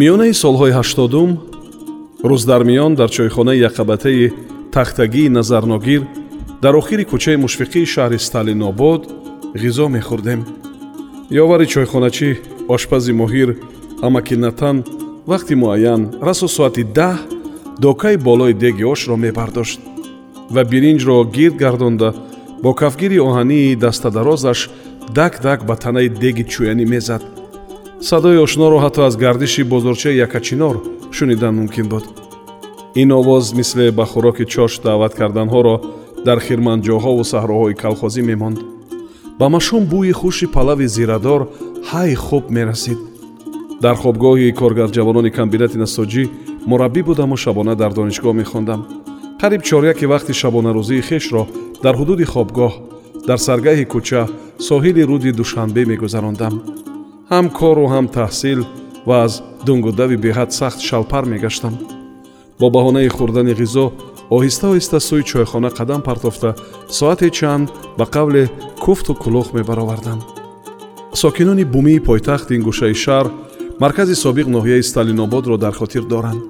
миёнаи солҳои ҳаштодум рӯз дар чойхонаи якқабатаи тахтагии назарногир дар охири кӯчаи мушфиқии шаҳри сталинобод ғизо мехӯрдем. Ёвари чойхоначӣ ошпази моҳир амаки натан вақти муайян расо соати даҳ докаи болои деги ошро мебардошт ва биринҷро гирд гардонда бо кафгири оҳании дастадарозаш дак дак ба танаи деги чӯянӣ мезад садои ошноро ҳатто аз гардиши бозорчаи якачинор шунидан мумкин буд. Ин овоз мисли ба хӯроки чош даъват карданҳоро дар хирманҷоҳову саҳроҳои калхозӣ мемонд. Ба машом бӯи хуши палави зирадор ҳай хуб мерасид. Дар хобгоҳи коргарҷавонони камбинати насоҷӣ мураббӣ будаму шабона дар донишгоҳ мехондам. Қариб чоряки вақти шабонарӯзии хешро дар ҳудуди хобгоҳ дар саргаҳи кӯча соҳили рӯди душанбе мегузарондам ҳам кору ҳам таҳсил ва аз дунгудави беҳад сахт шалпар мегаштам. Бо баҳонаи хӯрдани ғизо оҳиста оҳиста сӯи чойхона қадам партофта соате чанд ба қавле куфту кулӯх мебаровардам. Сокинони бумии пойтахт ин гӯшаи шаҳр маркази собиқ ноҳияи сталинободро дар хотир доранд.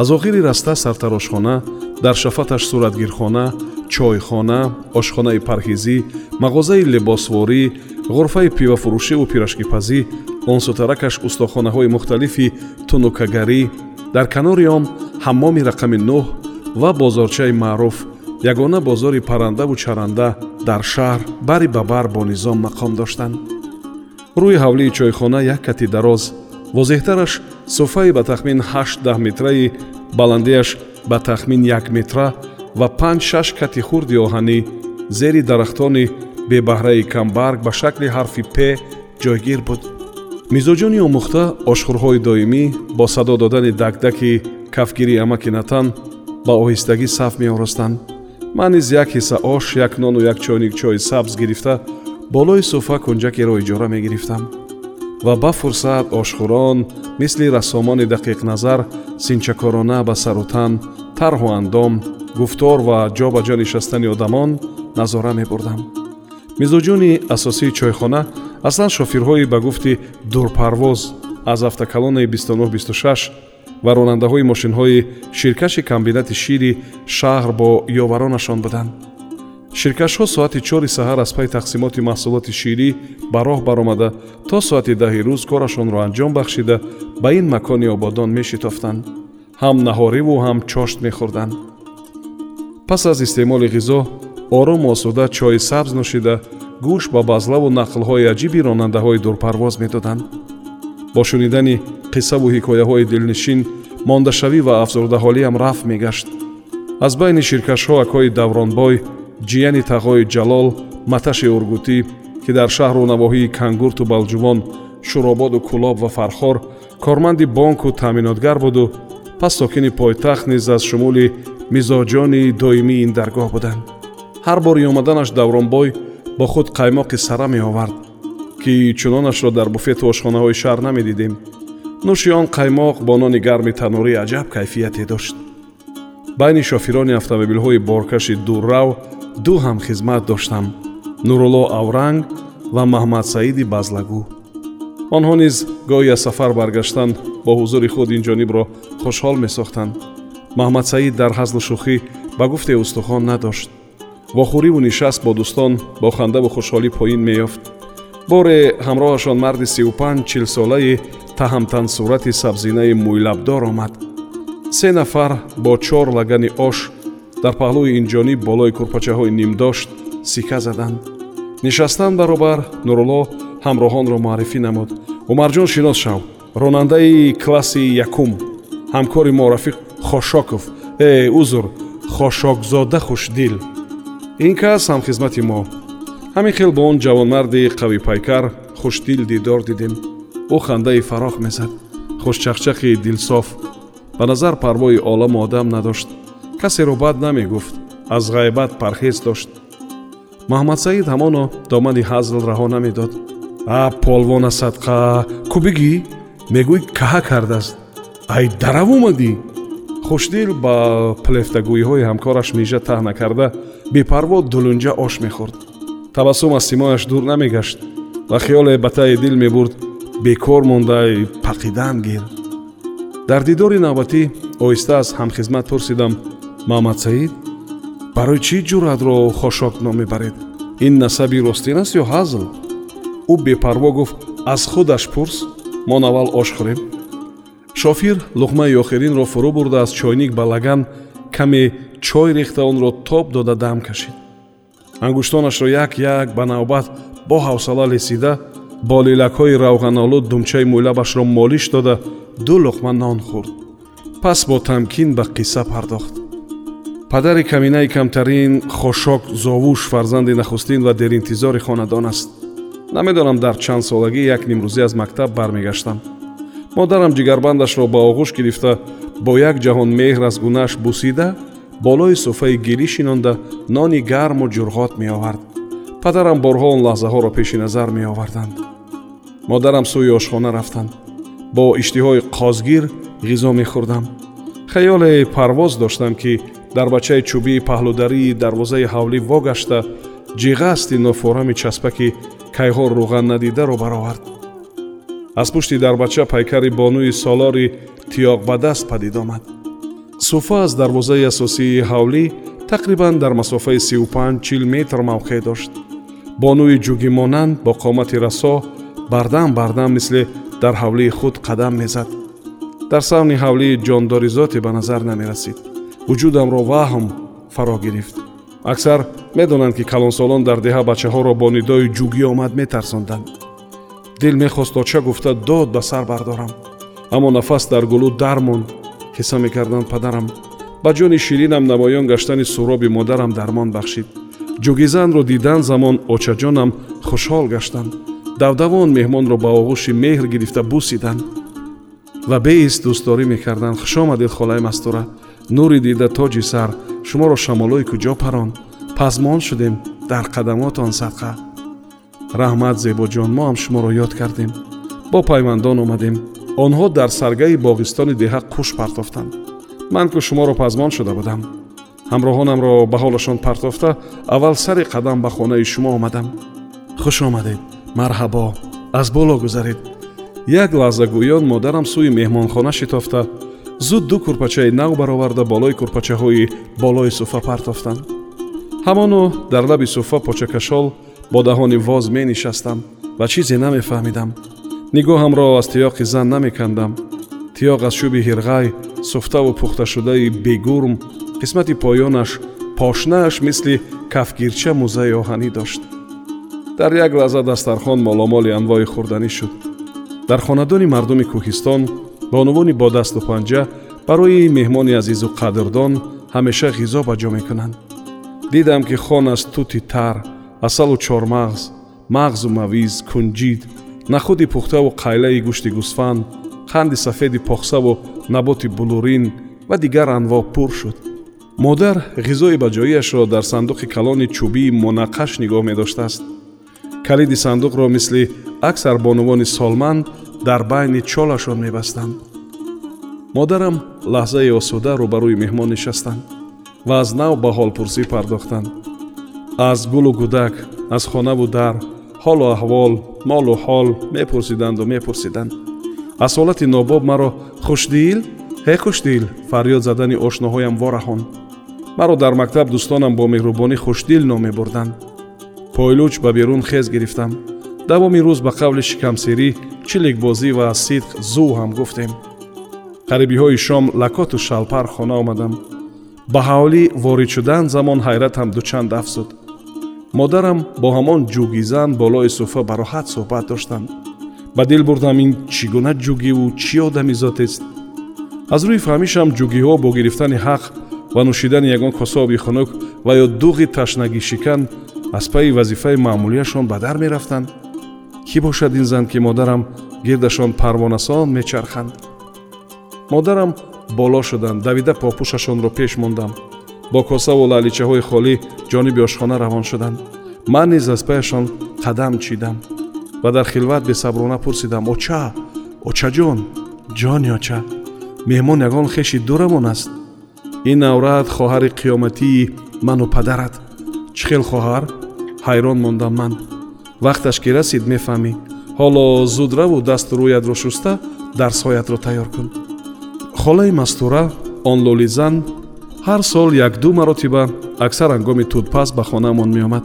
Аз охири раста сартарошхона дар шафаташ суратгирхона чойхона ошхонаи парҳизӣ мағозаи либосворӣ ғурфаи пивафурӯшиву пирашкипазӣ он сутаракаш устохонаҳои мухталифи тунукагарӣ дар канори он ҳаммоми рақами нӯҳ ва бозорчаи маъруф ягона бозори паррандаву чаранда дар шаҳр бари ба бар бо низом мақом доштанд. Рӯи ҳавлии чойхона як кати дароз возеҳтараш суфаи ба тахмин ҳашт даҳ метраи баландиаш ба тахмин як метра ва панҷ шаш кати хурди оҳанӣ зери дарахтони бебаҳраи камбарг ба шакли ҳарфи п ҷойгир буд. Мизоҷони омӯхта ошхӯрҳои доимӣ бо садо додани дакдаки кафгири амаки натан ба оҳистагӣ саф меоростанд ман низ як ҳисса ош як нону як чойник чойи сабз гирифта болои суфа кунҷакеро иҷора мегирифтам ва ба фурсат ошхӯрон мисли рассомони дақиқназар синчакорона ба сарутан тарҳу андом гуфтор ва ҷо ба ҷо нишастани одамон назора мебурдам мизоҷони асосии чойхона аслан шофирҳои ба гуфти дурпарвоз аз автокалонаи 2926 ва ронандаҳои мошинҳои ширкаши комбинати шири шаҳр бо ёваронашон буданд. Ширкашҳо соати чори саҳар аз пай тақсимоти маҳсулоти ширӣ ба роҳ баромада то соати даҳи рӯз корашонро анҷом бахшида ба ин макони ободон мешитофтанд. Ҳам наҳориву ҳам чошт мехӯрданд. Пас аз истеъмоли ғизо орому осуда чойи сабз нӯшида гӯш ба базлаву нақлҳои аҷиби ронандаҳои дурпарвоз медоданд. Бо шунидани қиссаву ҳикояҳои дилнишин мондашавӣ ва афзурдаҳолиам рафт мегашт. Аз байни ширкашҳо акои давронбой ҷияни тағои ҷалол маташи ургутӣ ки дар шаҳру навоҳии кангурту балҷувон шурободу кулоб ва фархор корманди бонку таъминотгар буду пас сокини пойтахт низ аз шумули мизоҷони доимии ин даргоҳ буданд ҳар бори омаданаш давронбой бо худ қаймоқи сара меовард ки чунонашро дар буфету ошхонаҳои шаҳр намедидем. Нӯши он қаймоқ бо нони гарми танӯрӣ аҷаб кайфияте дошт. Байни шофирони автомобилҳои боркаши дуррав ду ҳамхизмат доштам нурулло авранг ва маҳмадсаиди базлагӯ онҳо низ гоҳи аз сафар баргаштан бо ҳузури худ ин ҷонибро хушҳол месохтанд. Маҳмадсаид дар ҳазлу шӯхӣ ба гуфте устухон надошт вохӯриву нишаст бо дӯстон бо хандаву хушҳолӣ поин меёфт. Боре ҳамроҳашон марди сию панҷ чилсолаи таҳамтансурати сабзинаи мӯйлабдор омад. Се нафар бо чор лагани ош дар паҳлӯи инҷониб болои курпачаҳои нимдошт сика заданд. Нишастан баробар нурулло ҳамроҳонро муаррифӣ намуд. Умарҷон шинос шав. Ронандаи класси якум. Ҳамкори мо рафиқ хошоков. Э узр хошокзода хушдил ин кас ҳамхизмати мо. Ҳамин хел бо он ҷавонмарди қавипайкар хушдил дидор дидем. Ӯ хандаи фароғ мезад хушчақчақи дилсоф. Ба назар парвои оламу одам надошт. Касеро бад намегуфт аз ғайбат парҳез дошт. Муҳаммадсаид ҳамоно домани ҳазл раҳо намедод. А полвона садқа ку бигӣ? Мегӯй каҳа кардааст. Ай дарав омадӣ хушдил ба плефтагӯиҳои ҳамкораш мижа таҳна карда бепарво дулунҷа ош мехӯрд. Табассум аз симояш дур намегашт ва хиёле ба таи дил мебурд бекор мондай пақидан гир. Дар дидори навбатӣ оҳиста аз ҳамхизмат пурсидам маҳмадсаид барои чӣ ҷуръатро хошок ном мебаред? Ин насаби ростин аст ё ҳазл? Ӯ бепарво гуфт аз худаш пурс мо навал ош хӯрем шофир луқмаи охиринро фурӯ бурда аз чойник ба лаган каме чой рехта онро тоб дода дам кашид. Ангуштонашро як як ба навбат бо ҳавсала лесида бо лелакҳои равғаналуд думчаи мӯйлабашро молиш дода ду луқма нон хӯрд пас бо тамкин ба қисса пардохт. Падари каминаи камтарин хошок зовуш фарзанди нахустин ва деринтизори хонадон аст. Намедонам дар чанд солагӣ як нимрӯзӣ аз мактаб бармегаштам модарам ҷигарбандашро ба оғӯш гирифта бо як ҷаҳон меҳр аз гунааш бусида болои суфаи гилӣ шинонда нони гарму ҷурғот меовард. Падарам борҳо он лаҳзаҳоро пеши назар меоварданд. Модарам сӯи ошхона рафтанд. Бо иштиҳои қозгир ғизо мехӯрдам. Хаёле парвоз доштам ки дарбачаи чӯбии паҳлударии дарвозаи ҳавлӣ вогашта ҷиғасти нофорами часпаки кайҳо руған надидаро баровард аз пушти дарбача пайкари бонӯи солори тиёғбадаст падид омад. Суфа аз дарвозаи асосии ҳавлӣ тақрибан дар масофаи сию панҷ чил метр мавқеъ дошт. Бонӯи ҷугимонанд бо қомати расо бардам бардам мисли дар ҳавлии худ қадам мезад. Дар савни ҳавлии ҷондори зоте ба назар намерасид. Вуҷудамро ваҳм фаро гирифт. Аксар медонанд ки калонсолон дар деҳа бачаҳоро бо нидои ҷугӣ омад метарсонданд дил мехост оча гуфта дод ба сар бардорам аммо нафас дар гулӯ дармонд қисса мекарданд падарам. Ба ҷони ширинам намоён гаштани суроби модарам дармон бахшид. Ҷугизанро дидан замон очаҷонам хушҳол гаштанд давдавон меҳмонро ба оғӯши меҳр гирифта бусиданд ва беист дӯстдорӣ мекарданд хушомадед холаи мастура. Нури дида тоҷи сар. Шуморо шамолои куҷо парон. Пазмон шудем. Дар қадамотон садқа раҳмат зебоҷон мо ҳам шуморо ёд кардем. Бо пайвандон омадем. Онҳо дар саргаи боғистони деҳа қуш партофтанд. Ман ку шуморо пазмон шуда будам. Ҳамроҳонамро ба ҳолашон партофта аввал сари қадам ба хонаи шумо омадам. Хуш омадед. Марҳабо. Аз боло гузаред. Як лаҳза гӯён модарам сӯи меҳмонхона шитофта. Зуд ду курпачаи нав бароварда болои курпачаҳои болои суфа партофтанд. Ҳамоно дар лаби суфа почакашол бо даҳони воз менишастам ва чизе намефаҳмидам нигоҳамро аз тиёқи зан намекандам тиёқ аз шӯби ҳирғай суфтаву пухташудаи бегурм қисмати поёнаш пошнааш мисли кафгирча музаи оҳанӣ дошт дар як лаҳза дастархон моломоли анвои хӯрданӣ шуд дар хонадони мардуми кӯҳистон ба унвони бо дасту панҷа барои меҳмони азизу қадрдон ҳамеша ғизо ба ҷо мекунанд дидам ки хон аз тути тар асалу чормағз мағзу мавиз кунҷид нахуди пухтаву қайлаи гӯшти гӯсфанд қанди сафеди похсаву наботи булурин ва дигар анво пур шуд. Модар ғизои баҷоиашро дар сандуқи калони чӯбии монаққаш нигоҳ медоштааст. Калиди сандуқро мисли аксар бонувони солманд дар байни чолашон мебастанд. Модарам лаҳзаи осуда рӯбарӯи меҳмон нишастанд ва аз нав ба ҳолпурсӣ пардохтанд аз гулу гудак аз хонаву дар ҳолу аҳвол молу ҳол мепурсиданду мепурсиданд. Аз ҳолати нобоб маро хушдил? Ҳе хушдил? фарёд задани ошноҳоям вораҳон. Маро дар мактаб дӯстонам бо меҳрубонӣ хушдил ном мебурданд пойлуч ба берун хез гирифтам. Давоми рӯз ба қавли шикамсерӣ чиликбозӣ ва сидқ зӯ ҳам гуфтем. Қарибиҳои шом лакоту шалпар хона омадам. Ба ҳавлӣ ворид шудан замон ҳайратам дучанд афзуд модарам бо ҳамон ҷугизан болои суфа бароҳат суҳбат доштанд. Ба дил бурдам ин чӣ гуна ҷугиву чӣ одами зотест аз рӯи фаҳмишам ҷугиҳо бо гирифтани ҳақ ва нӯшидани ягон кособи хунук ва ё дуғи ташнагишикан аз пайи вазифаи маъмулияшон ба дар мерафтанд. Кӣ бошад ин зан ки модарам гирдашон парвонасон мечарханд? Модарам боло шуданд давида попӯшашонро пеш мондам бо косаву лаличаҳои холӣ ҷониби ошхона равон шуданд. Ман низ аз паяшон қадам чидам ва дар хилват бесаброна пурсидам. Оча очаҷон ҷони оча меҳмон ягон хеши дурамон аст. Ин наврат хоҳари қиёматии ману падарат. Чӣ хел хоҳар? Ҳайрон мондам ман. Вақташ ки расид мефаҳмӣ ҳоло зуд раву дасту рӯятро шуста дарсҳоятро тайёр кун. Холаи мастура он лӯлизан ҳар сол якду маротиба аксар ҳангоми тудпас ба хонаамон меомад.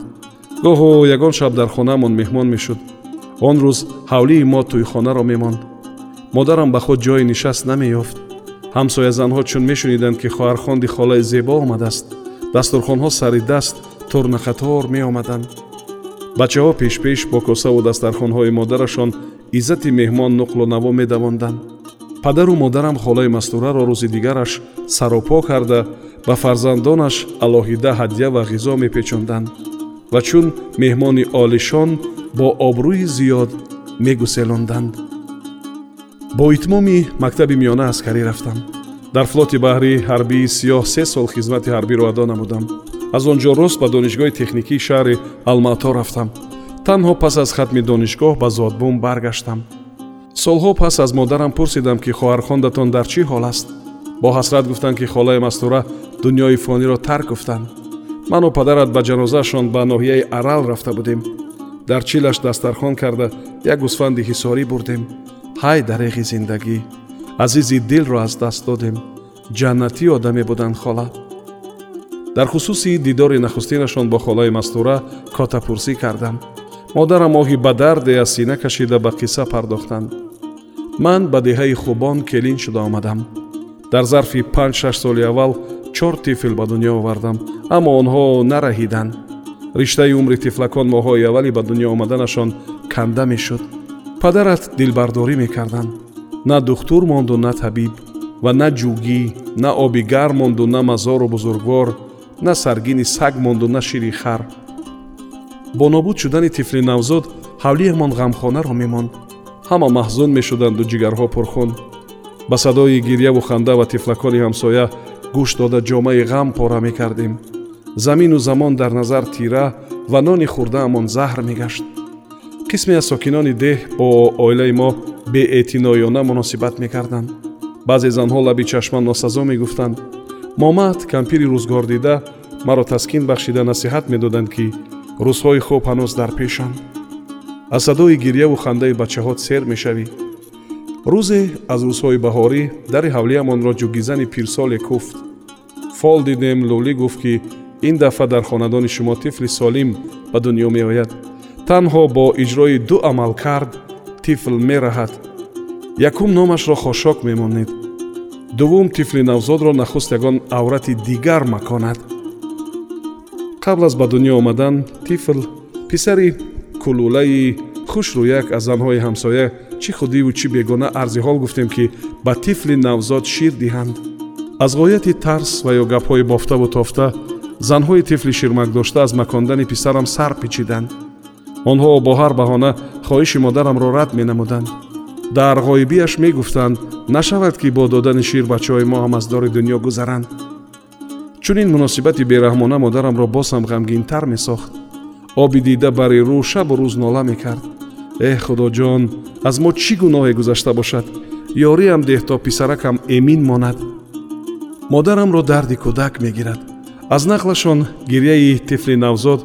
Гоҳо ягон шаб дар хонаамон меҳмон мешуд. Он рӯз ҳавлии мо тӯйхонаро мемонд. Модарам ба худ ҷои нишаст намеёфт. Ҳамсоязанҳо чун мешуниданд ки хоҳархонди холаи зебо омадааст. Дастурхонҳо сари даст турнақатор меомаданд. Бачаҳо пешпеш бо косаву дастархонҳои модарашон иззати меҳмон нуқлу наво медавонданд падару модарам холаи мастураро рӯзи дигараш саропо карда ба фарзандонаш алоҳида ҳадя ва ғизо мепечонданд. Ва чун меҳмони олишон бо обрӯи зиёд мегуселонданд. Бо итмоми мактаби миёна аскарӣ рафтам. Дар флоти баҳрии ҳарбии сиёҳ се сол хизмати ҳарбиро адо намудам. Аз он ҷо рост ба донишгоҳи техникии шаҳри алмато рафтам. Танҳо пас аз хатми донишгоҳ ба зодбум баргаштам солҳо пас аз модарам пурсидам ки хоҳархондатон дар чӣ ҳол аст? Бо ҳасрат гуфтанд ки холаи мастура дунёи фониро тарк гуфтанд ману падарат ба ҷанозаашон ба ноҳияи арал рафта будем. Дар чилаш дастархон карда як гусфанди ҳисорӣ бурдем. Ҳай дареғи зиндагӣ! Азизи дилро аз даст додем. Ҷаннатӣ одаме буданд хола. Дар хусуси дидори нахустинашон бо холаи мастура котапурсӣ кардам. Модарам оҳи ба дарде аз сина кашида ба қисса пардохтанд ман ба деҳаи хубон келин шуда омадам. Дар зарфи панҷ-шаш соли аввал чор тифл ба дунё овардам аммо онҳо нараҳиданд. Риштаи умри тифлакон моҳҳои аввали ба дунё омаданашон канда мешуд. Падарат дилбардорӣ мекарданд. На духтур монду на табиб ва на ҷугӣ на оби гарм монду на мазору бузургвор на саргини саг монду на шири хар. Бо нобуд шудани тифли навзод ҳавлиямон ғамхонаро мемонд ҳама маҳзун мешуданду ҷигарҳо пурхун. Ба садои гирьяву ханда ва тифлакони ҳамсоя гӯш дода ҷомаи ғам пора мекардем. Замину замон дар назар тира ва нони хӯрдаамон заҳр мегашт. Қисме аз сокинони деҳ бо оилаи мо беэътиноёна муносибат мекарданд. Баъзе занҳо лаби чашман носазо мегуфтанд. Момад кампири рӯзгордида маро таскин бахшида насиҳат медоданд ки рӯзҳои хуб ҳанӯз дар пешанд аз садои гирьяву хандаи бачаҳо сер мешавӣ. Рӯзе аз рӯзҳои баҳорӣ дари ҳавлиямонро ҷугизани пирсоле куфт. Фол дидем лӯлӣ гуфт ки ин дафъа дар хонадони шумо тифли солим ба дунё меояд. Танҳо бо иҷрои ду амалкард тифл мераҳад. Якум номашро хошок мемонед. Дуввум тифли навзодро нахуст ягон аврати дигар маконад. Қабл аз ба дунё омадан тифл писари кулулаи хушрӯяк аз занҳои ҳамсоя чӣ худиву чӣ бегона арзи ҳол гуфтем ки ба тифли навзод шир диҳанд. аз ғояти тарс ва ё гапҳои бофтаву тофта занҳои тифли ширмакдошта аз макондани писарам сар пичиданд онҳо бо ҳар баҳона хоҳиши модарамро рад менамуданд. дар ғоибиаш мегуфтанд нашавад ки бо додани шир бачаҳои мо ҳам аз дори дунё гузаранд чунин муносибати бераҳмона модарамро боз ҳам ғамгинтар месохт оби дида бари рӯ шабу рӯз нола мекард. Эҳ худоҷон аз мо чӣ гуноҳе гузашта бошад? Ёриам деҳ то писаракам эмин монад. Модарамро дарди кӯдак мегирад. Аз нақлашон гирьяи тифли навзод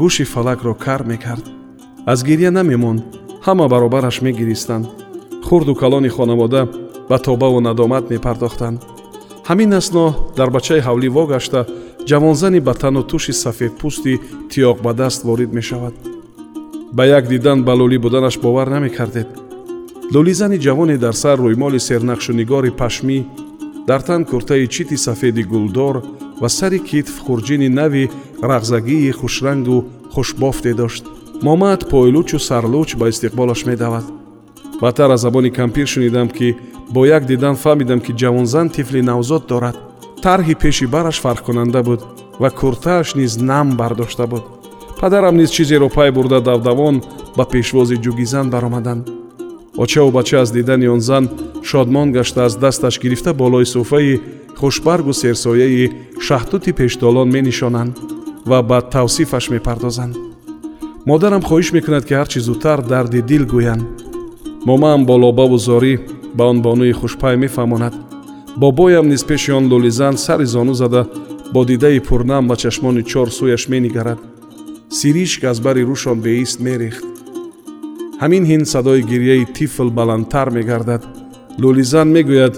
гӯши фалакро кар мекард. Аз гирья намемонд ҳама баробараш мегиристанд. Хурду калони хонавода ба тобаву надомат мепардохтанд. Ҳамин асно дар бачаи ҳавлӣ вогашта ҷавонзани ба тану туши сафедпӯсти тиёқ ба даст ворид мешавад. Ба як дидан ба лӯлӣ буданаш бовар намекардед. Лӯлизани ҷавоне дар сар рӯймоли сернақшунигори пашмӣ дар тан куртаи чити сафеди гулдор ва сари китф хурҷини нави рағзагии хушрангу хушбофте дошт. Момад пойлучу сарлуч ба истиқболаш медавад. Баъдтар аз забони кампир шунидам ки бо як дидан фаҳмидам ки ҷавонзан тифли навзод дорад тарҳи пеши бараш фарқкунанда буд ва куртааш низ нам бардошта буд. Падарам низ чизеро пай бурда давдавон ба пешвози ҷугизан баромаданд очаву бача аз дидани он зан шодмон гашта аз дасташ гирифта болои суфаи хушбаргу серсояи шаҳтути пештолон менишонанд ва ба тавсифаш мепардозанд. Модарам хоҳиш мекунад ки ҳарчи зудтар дарди дил гӯянд. Момаам бо лобаву зорӣ ба он бонуи хушпай мефаҳмонад бобоям низ пеши он лӯлизан сари зону зада бо дидаи пурнам ба чашмони чор сӯяш менигарад. Сиришк аз бари рӯшон беист мерехт. Ҳамин ҳин садои гирьяи тифл баландтар мегардад. Лӯлизан мегӯяд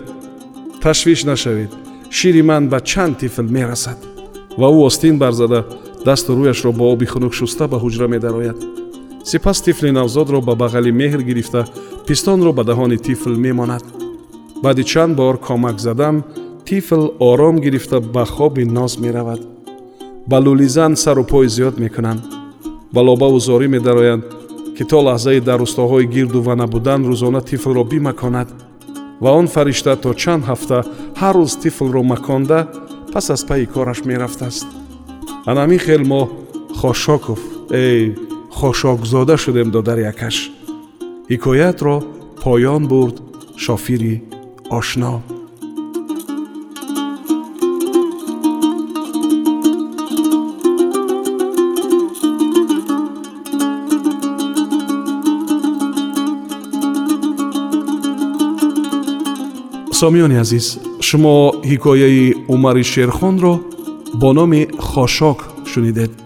ташвиш нашавед шири ман ба чанд тифл мерасад ва ӯ остин барзада дасту рӯяшро бо оби хунук шуста ба ҳуҷра медарояд. Сипас тифли навзодро ба бағали меҳр гирифта пистонро ба даҳони тифл мемонад баъди чанд бор комак задан тифл ором гирифта ба хоби ноз меравад. Ба лӯлизан сару пои зиёд мекунанд. Ба лобаву зорӣ медароянд ки то лаҳзаи дар рӯстовҳои гирду ва набудан рӯзона тифлро бимаконад. Ва он фаришта то чанд ҳафта ҳар рӯз тифлро маконда пас аз пайи кораш мерафтааст. Ана ҳамин хел мо хошоков эй хошокзода шудем додарякаш ҳикоятро поён бурд шофири آشنا. سامیان عزیز شما حکایه عمر شیرخان را با نام خاشاک شنیدید.